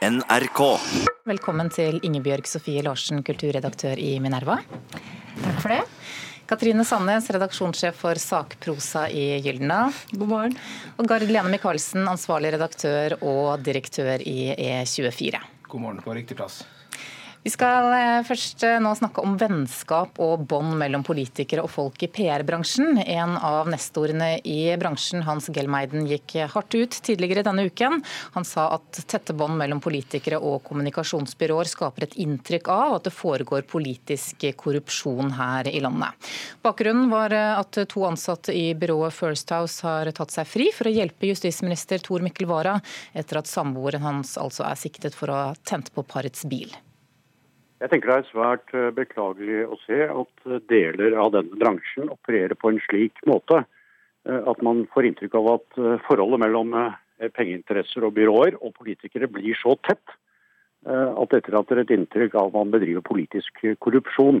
NRK. Velkommen til Ingebjørg Sofie Larsen, kulturredaktør i Minerva. Takk for det. Katrine Sandnes, redaksjonssjef for Sakprosa i Gyldna. God morgen. Og Gard Lene Michaelsen, ansvarlig redaktør og direktør i E24. God morgen på riktig plass. Vi skal eh, først eh, nå snakke om vennskap og bånd mellom politikere og folk i PR-bransjen. En av nestorene i bransjen, Hans Gelmeiden, gikk hardt ut tidligere denne uken. Han sa at tette bånd mellom politikere og kommunikasjonsbyråer skaper et inntrykk av at det foregår politisk korrupsjon her i landet. Bakgrunnen var eh, at to ansatte i byrået First House har tatt seg fri for å hjelpe justisminister Tor Mikkel Wara etter at samboeren hans altså er siktet for å ha tent på parets bil. Jeg tenker det er svært eh, beklagelig å se at eh, deler av denne bransjen opererer på en slik måte eh, at man får inntrykk av at forholdet mellom pengeinteresser og byråer og politikere blir så tett at dette etterlater et inntrykk av at man bedriver politisk korrupsjon.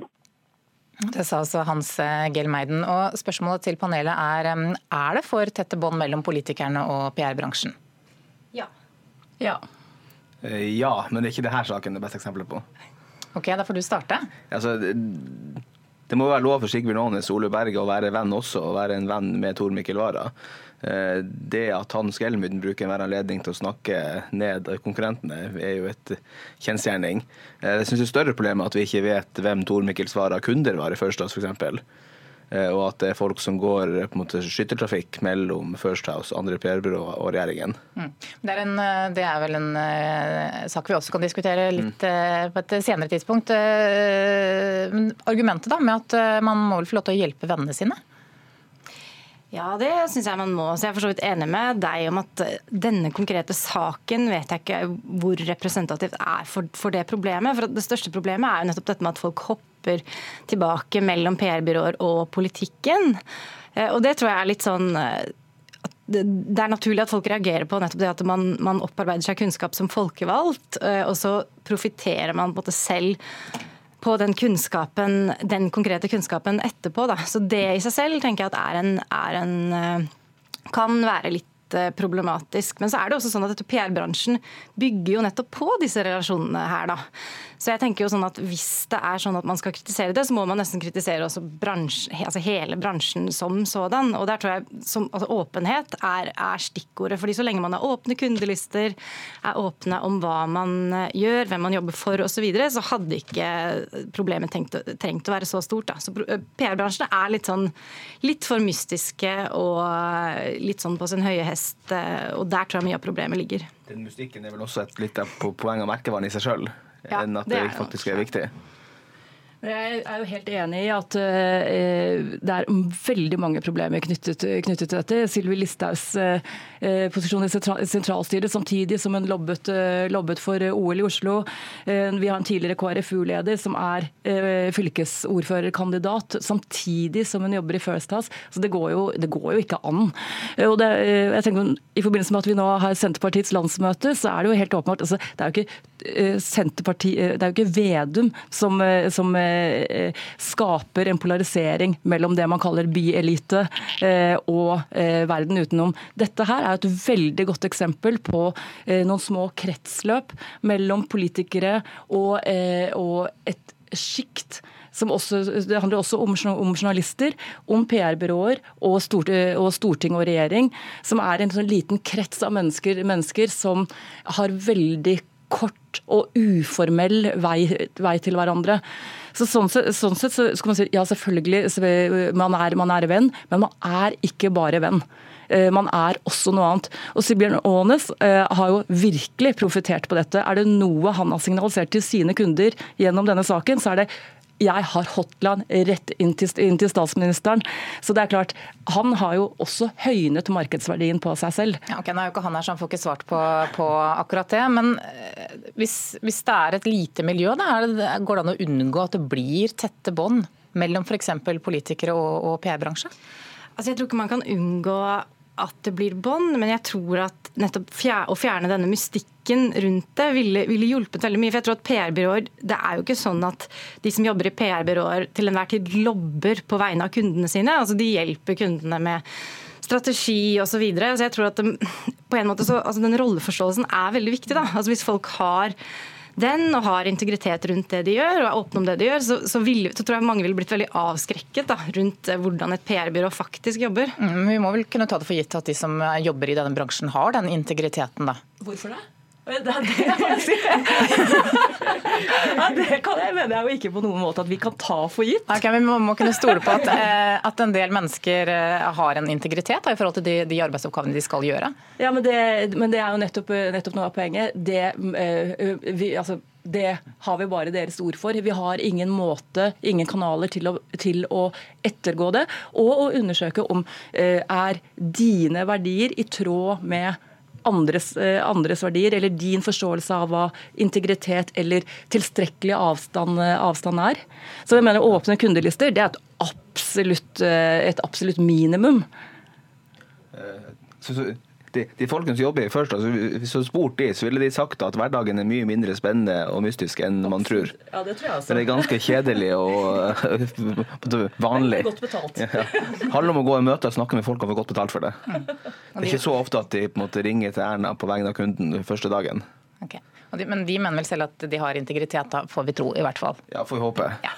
Det sa altså Hans Gelmeiden. Og spørsmålet til panelet er er det for tette bånd mellom politikerne og PR-bransjen? Ja. Ja. Ja, men det er ikke denne saken det beste eksempelet på. Ok, Da får du starte. Altså, det må være lov for Sigbjørn Aanes og Ole Berge å være venn også, og være en venn med Tor Mikkel Wara. Eh, det at Hans Gelmuden bruker enhver anledning til å snakke ned konkurrentene, er jo et kjensgjerning. Eh, jeg syns det er større problem at vi ikke vet hvem Tor Mikkel Svara kunder var i Førstas, f.eks. Eh, og at det er folk som går på en måte skyttertrafikk mellom First House, andre PR-byrå og regjeringen. Mm. Det, er en, eh, det, er vel en uh, sak vi også kan diskutere litt uh, på et senere tidspunkt. Uh, argumentet da med at man må vel få lov til å hjelpe vennene sine? Ja, det syns jeg man må. Så jeg er for så vidt enig med deg om at denne konkrete saken vet jeg ikke hvor representativt er for, for det problemet. For det største problemet er jo nettopp dette med at folk hopper tilbake mellom PR-byråer og politikken. Eh, og det tror jeg er litt sånn eh, det er naturlig at folk reagerer på nettopp det at man, man opparbeider seg kunnskap som folkevalgt, eh, og så profitterer man på det selv på den kunnskapen, den konkrete kunnskapen etterpå. Da. Så det i seg selv tenker jeg at er en, er en kan være litt eh, problematisk. Men så er det også sånn at PR-bransjen bygger jo nettopp på disse relasjonene her. da. Så jeg tenker jo sånn at Hvis det er sånn at man skal kritisere det, så må man nesten kritisere også bransje, altså hele bransjen som sådan. Og der tror jeg som, altså Åpenhet er, er, stikkordet. fordi Så lenge man har åpne kundelister, er åpne om hva man eh, gjør, hvem man jobber for osv., så, videre, så hadde ikke problemet tenkt, trengt å være så stort. Da. Så eh, PR-bransjen er litt sånn litt for mystiske og eh, litt sånn på sin høye hest. Og der tror jeg mye av problemet ligger. Den mystikken er vel også et litt poeng av merkevaren i seg sjøl? ja, enn at det, det faktisk er viktig. Jeg er jo helt enig i at uh, det er veldig mange problemer knyttet, knyttet til dette. Sylvi Listhaugs uh, posisjon i sentralstyret, samtidig som hun lobbet, lobbet for OL i Oslo. vi har en tidligere KrFU-leder som er fylkesordførerkandidat, samtidig som hun jobber i First House. Så det går jo, det går jo ikke an. Det, jeg tenker, I forbindelse med at vi nå har Senterpartiets landsmøte, så er det jo helt åpenbart altså, Det er jo ikke Senterparti, det er jo ikke Vedum som, som Eh, skaper en polarisering mellom det man kaller byelite eh, og eh, verden utenom. Dette her er et veldig godt eksempel på noen små kretsløp mellom politikere og, og et sjikt også, det handler også om, om journalister, om PR-byråer og, stort, og, storting og regjering, som er en sånn liten krets av mennesker, mennesker som har veldig kort og uformell vei, vei til hverandre. Så sånn, sånn sett så skal man si ja, selvfølgelig, man er, man er venn, men man er ikke bare venn eh, man er også noe annet. Og Sibjørn Aanes eh, har jo virkelig profitert på dette. Er det noe han har signalisert til sine kunder gjennom denne saken, så er det jeg har hotline rett inn til, inn til, statsministeren. Så det er klart, Han har jo også høynet markedsverdien på seg selv. Ja, ok, Nå er jo ikke han her, så han får ikke svart på, på akkurat det. Men eh, hvis, hvis, det er et lite miljø, da, det, går det an å unngå at det blir tette bånd mellom f.eks. politikere og, og PR-bransje? Altså, jeg tror ikke man kan unngå at det blir bånd, men jeg tror at nettopp å fjerne denne mystikken rundt det ville, ville, hjulpet veldig mye. For jeg tror at PR-byråer, Det er jo ikke sånn at de som jobber i PR-byråer til enhver tid lobber på vegne av kundene sine. Altså De hjelper kundene med strategi osv. Så videre. så jeg tror at de, på en måte så, altså den rolleforståelsen er veldig viktig. da. Altså Hvis folk har den og har integritet rundt det de gjør, og er åpne om det de gjør, så, så, vil, så tror jeg mange ville blitt veldig avskrekket da, rundt eh, hvordan et PR-byrå faktisk jobber. Mm, vi må vel kunne ta det for gitt at de som jobber i denne bransjen har den integriteten, da. Hvorfor det? Det, det, ja, det kan jeg mener jeg jo ikke på noen måte at vi kan ta for gitt. Okay, vi må, må, kunne stole på at, eh, at, en del mennesker eh, har en integritet da, i forhold til de, de, arbeidsoppgavene de skal gjøre. Ja, Men det, men det er jo nettopp, nettopp, noe av poenget. Det, eh, vi, altså, det har vi bare deres ord for. Vi har ingen måte, ingen kanaler til å, til å ettergå det. Og å undersøke om er dine verdier i tråd med andres, eh, andres, verdier, eller din forståelse av hva integritet eller tilstrekkelig avstand, eh, avstand er. Så jeg mener Åpne kundelister det er et absolutt, eh, et absolutt minimum. Så, så de, de folkene som jobber i First, altså, hvis du hadde spurt de, så ville de sagt at hverdagen er mye mindre spennende og mystisk enn man tror. Ja, Det tror jeg også. Det er ganske kjedelig og vanlig. Godt betalt. Ja. Handler om å gå i møte og snakke med folk og få godt betalt for det. Det er ikke så ofte at de på en måte ringer til Erna på vegne av kunden første dagen. Okay. Men de mener vel selv at de har integritet, da får vi tro i hvert fall. Ja, får vi håpe. Ja.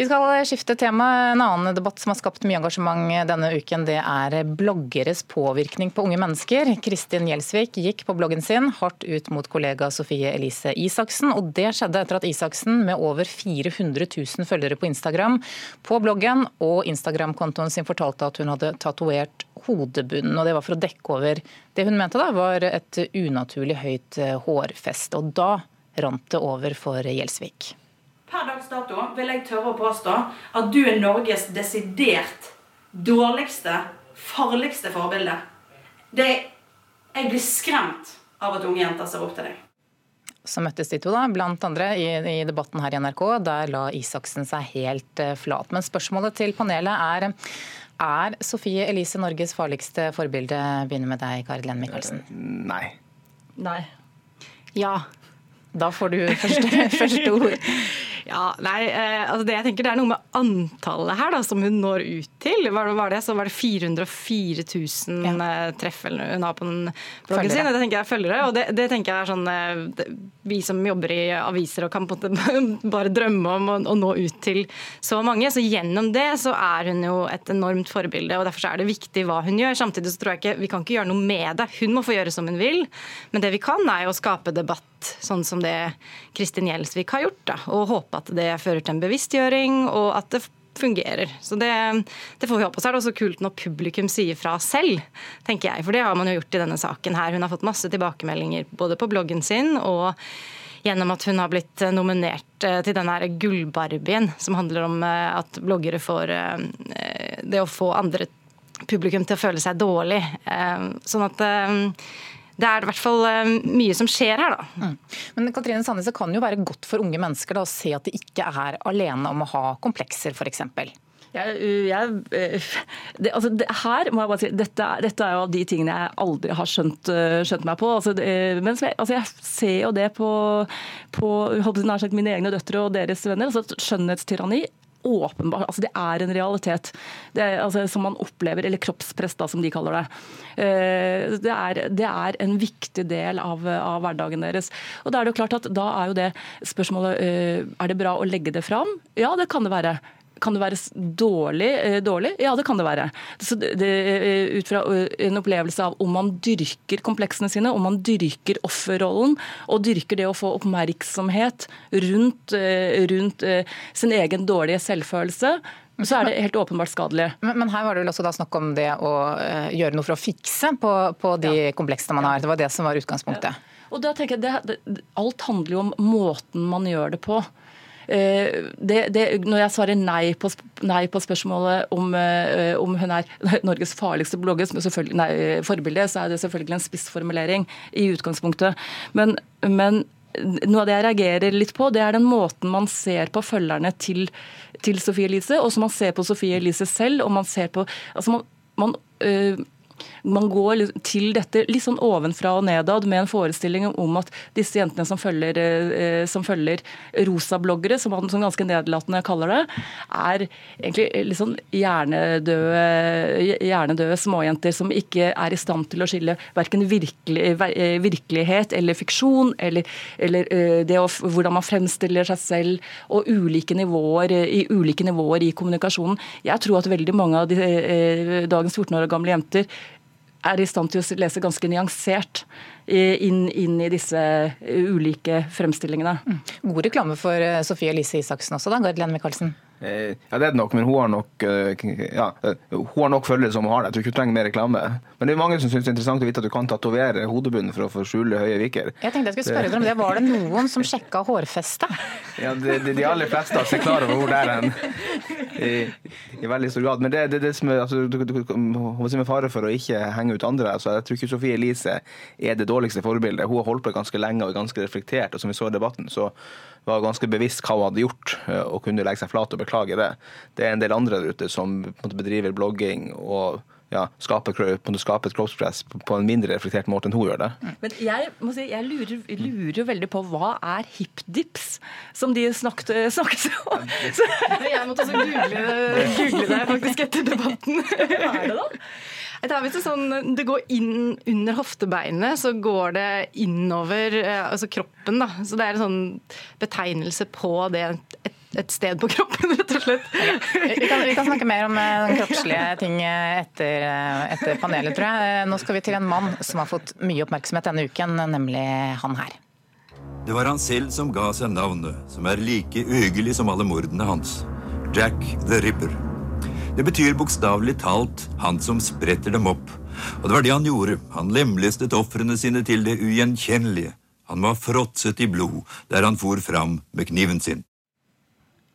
Vi skal skifte tema. En annen debatt som har skapt mye engasjement denne uken, det er bloggeres påvirkning på unge mennesker. Kristin Gjelsvik gikk på bloggen sin hardt ut mot kollega Sofie Elise Isaksen. Og det skjedde etter at Isaksen, med over 400 000 følgere på Instagram, på bloggen og Instagram-kontoen sin fortalte at hun hadde tatovert hodebunnen. og Det var for å dekke over det hun mente da var et unaturlig høyt eh, hårfeste. Og da rant det over for Gjelsvik. Per dags dato vil jeg tørre å påstå at du er Norges desidert dårligste, farligste forbilde. Det, jeg blir skremt av at unge jenter ser opp til deg. Så møttes de to, da, blant andre, i, i debatten her i NRK. Der la Isaksen seg helt uh, flat. Men spørsmålet til panelet er er Sofie Elise Norges farligste forbilde? Begynner med deg, Kari Lene Michaelsen. Nei. Nei. Ja. Da får du første, første ord. Ja, nei, eh, altså det jeg tenker det er noe med antallet her da, som hun når ut til. Var det, var det, så var det 404 000 ja. Eh, treff hun har på den bloggen sin. Det tenker jeg er følgere, og det, det, tenker jeg er sånn eh, det, Vi som jobber i aviser og kan på en måte bare drømme om å, å, nå ut til så mange. Så gjennom det så er hun jo et enormt forbilde, og derfor er det viktig hva hun gjør. Samtidig så tror jeg ikke vi kan ikke gjøre noe med det. Hun må få gjøre som hun vil, men det vi kan er jo å skape debatt sånn som det Kristin Gjelsvik har gjort. Da, og håpe at det fører til en bevisstgjøring, og at det fungerer. Så det, det, får vi håpe. Så er det også kult når publikum sier fra selv, tenker jeg. For det har man jo gjort i denne saken her. Hun har fått masse tilbakemeldinger både på bloggen sin og gjennom at hun har blitt nominert eh, til denne gullbarbien, som handler om eh, at bloggere får eh, det å få andre publikum til å føle seg dårlig. Sånn at det er i hvert fall eh, mye som skjer her, da. Mm. Men Katrine Sandnes, det kan jo være godt for unge mennesker da, å se at de ikke er alene om å ha komplekser, f.eks. Jeg, jeg, eh, det, altså, det, her må jeg bare si, dette, dette, er jo av de tingene jeg aldri har skjønt, eh, skjønt meg på. Altså, men jeg, altså, jeg ser jo det på, på nær sagt mine egne døtre og deres venner. altså Skjønnhetstyranni åpenbart altså Det er en realitet er, altså, som man opplever, eller kroppspress, da, som de kaller det. Eh, det er, det er en viktig del av, av, hverdagen deres. Og Da er det jo klart at da er jo det spørsmålet eh, er det bra å legge det fram. Ja, det kan det være. Kan det være dårlig? Eh, dårlig? Ja, det kan det være. Det, det, eh, ut fra eh, en opplevelse av om man dyrker kompleksene sine, om man dyrker offerrollen, og dyrker det å få oppmerksomhet rundt, rundt sin egen dårlige selvfølelse, så er det helt åpenbart skadelig. Men, men, her var det vel også da snakk om det å gjøre noe for å fikse på, på de ja. kompleksene man har. Det var det som var utgangspunktet. Ja. Og da tenker jeg, det, det, Alt handler jo om måten man gjør det på. Eh, det, det, når jeg svarer nei på, nei på spørsmålet om, eh, om, hun er Norges farligste blogger, nei, forbilde, så er det selvfølgelig en spissformulering i utgangspunktet. Men, men noe av det jeg reagerer litt på, det er den måten man ser på følgerne til, til Sofie Elise, og som man ser på Sofie Elise selv. og man ser på, altså man, man øh, man går til dette litt sånn ovenfra og nedad med en forestilling om at disse jentene som følger, eh, som følger rosabloggere, som man som ganske nedlatende kaller det, er egentlig litt sånn hjernedøde, hjernedøde småjenter som ikke er i stand til å skille verken virkelig, eh, virkelighet eller fiksjon, eller, eller eh, det å, hvordan man fremstiller seg selv, og ulike nivåer, i ulike nivåer i kommunikasjonen. Jeg tror at veldig mange av de, dagens 14 år gamle jenter er i stand til å lese ganske nyansert inn, inn i disse ulike fremstillingene. Mm. God reklame for eh, Sofie Elise Isaksen også, da, Gard Lene Michaelsen? Eh, ja, det er det nok, men hun har nok, eh, ja, hun har nok følgere som hun har det. Jeg tror ikke hun trenger mer reklame. Men det er mange som syns det er interessant å vite at du kan tatovere hodebunnen for å få skjule høye viker. Jeg tenkte jeg skulle spørre dere om det. Var det noen som sjekka hårfestet? Ja, de, de, de, aller fleste har seg klar over hvor det er hen. I, I, veldig stor grad. Men det det, det, som er altså, du, du, med fare for å ikke henge ut andre. Altså, jeg tror ikke Sofie Elise er det dårligste forbildet. Hun har holdt på ganske lenge og er ganske reflektert. og som vi så i debatten, så var ganske bevisst hva hun hadde gjort, eh, og kunne legge seg flat og beklage det. Det er en del andre der ute som bedriver blogging og ja, skape, skape, et kroppspress på en mindre reflektert måte enn hun gjør det. Mm. Men jeg, må si, jeg lurer, lurer, veldig på hva er hipdips, som de snakket, snakket om? Så, jeg måtte også google, google det faktisk etter debatten. Hva er det da? Det, er sånn, det går inn under hoftebeinet, så går det innover eh, altså kroppen. Da. Så det er en sånn betegnelse på det. Et, et sted på kroppen, rett og slett. Vi kan, vi kan snakke mer om den kroppslige ting eh, etter, etter, panelet, tror jeg. Nå skal vi til en mann som har fått mye oppmerksomhet denne uken, nemlig han her. Det var han selv som ga seg navnet, som er like uhyggelig som alle mordene hans. Jack the Ripper. Det betyr bokstavelig talt 'han som spretter dem opp'. Og det var det han gjorde. Han lemlestet ofrene sine til det ugjenkjennelige. Han var fråtset i blod der han for fram med kniven sin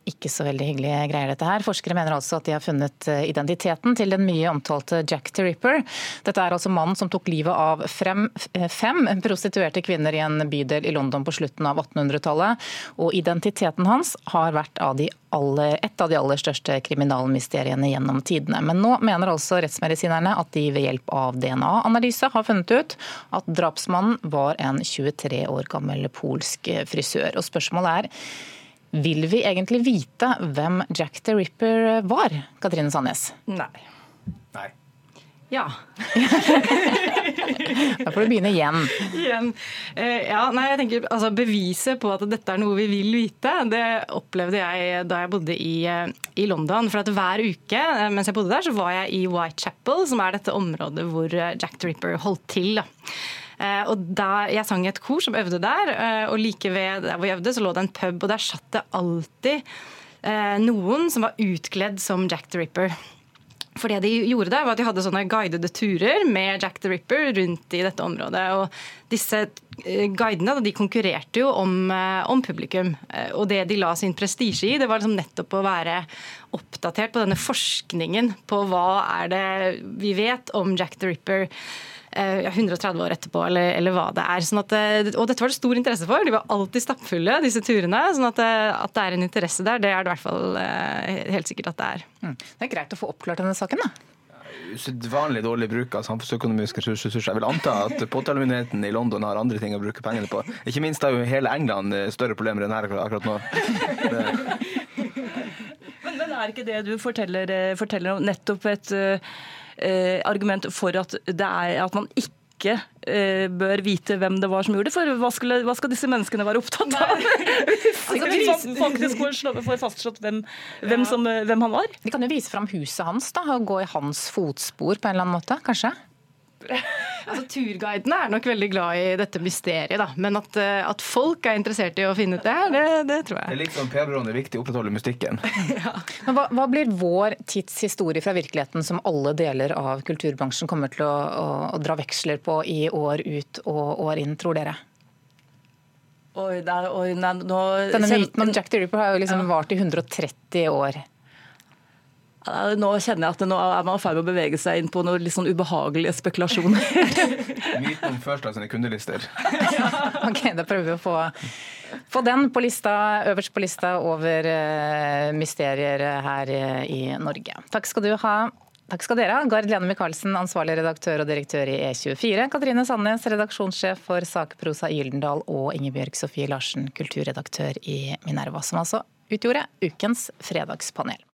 ikke så veldig hyggelige greier, dette her. Forskere mener altså at de har funnet eh, identiteten til den mye omtalte Jack the Ripper. Dette er altså mannen som tok livet av frem, eh, fem prostituerte kvinner i en bydel i London på slutten av 1800-tallet. Og identiteten hans har vært av aller, et av de aller største kriminalmysteriene gjennom tidene. Men nå mener altså rettsmedisinerne at de ved hjelp av DNA-analyse har funnet ut at drapsmannen var en 23 år gammel polsk frisør. Og spørsmålet er vil vi egentlig vite hvem Jack the Ripper var, Katrine Sandnes? Nei. Nei. Ja. da får du begynne igjen. igjen. Eh, ja, nei, jeg tenker altså, Beviset på at dette er noe vi vil vite, det opplevde jeg da jeg bodde i, uh, i London. For at hver uke uh, mens jeg bodde der, så var jeg i Whitechapel, som er dette området hvor Jack the Ripper holdt til. da. Eh, og da, Jeg sang i et kor som øvde der, eh, og like ved der hvor jeg øvde, så lå det en pub, og der satt det alltid eh, noen som var utkledd som Jack the Ripper. For det de gjorde der, var at de hadde sånne guidede turer med Jack the Ripper rundt i dette området. Og disse guidene de konkurrerte jo om, om publikum. Og det de la sin prestisje i, det var liksom nettopp å være oppdatert på denne forskningen på hva er det vi vet om Jack the Ripper. 130 eh, år etterpå, eller, eller hva det er. Sånn at, eh, og dette var det stor interesse for. De var alltid stappfulle, disse turene. sånn at, eh, at, det er en interesse der, det er det i hvert fall helt sikkert at det er. Mm. Det er greit å få oppklart denne saken, da. Usedvanlig dårlig bruk av samfunnsøkonomiske ressurser. Jeg vil anta at påtalemyndigheten i London har andre ting å bruke pengene på. Ikke minst har jo hele England større problemer enn her akkurat nå. Men, men er ikke det du forteller, forteller om nettopp et argument for at, er, at man ikke eh, bør vite hvem det var som gjorde det. For hva, skulle, hva skal disse menneskene være opptatt av? altså, vi faktisk får fastslått hvem, hvem, som, hvem, han var. De kan jo vise fram huset hans da, og gå i hans fotspor på en eller annen måte, kanskje? Altså, Turguidene er nok veldig glad i dette mysteriet, da. Men at, eh, at, folk er interessert i å finne ut det her, det, det tror jeg. Det er litt sånn PR-byråene er viktig å opprettholde mystikken. ja. Men hva, hva, blir vår tids historie fra virkeligheten som alle deler av kulturbransjen kommer til å, å, å dra veksler på i år ut og år inn, tror dere? Oi, der, oi, nei, nå... Denne myten om Jack the Ripper har jo liksom ja. vart i 130 år. Nå kjenner jeg at nå er man i ferd med å bevege seg inn på noen litt sånn ubehagelige spekulasjoner. Myten om First sine kundelister. ok, da prøver vi å få, få den på lista, øverst på lista over uh, mysterier her i Norge. Takk skal du ha, Takk skal dere ha. Gard Lene Michaelsen, ansvarlig redaktør og direktør i E24. Katrine Sandnes, redaksjonssjef for Sakprosa i Gyldendal. Og Ingebjørg Sofie Larsen, kulturredaktør i Minerva, som altså utgjorde ukens fredagspanel.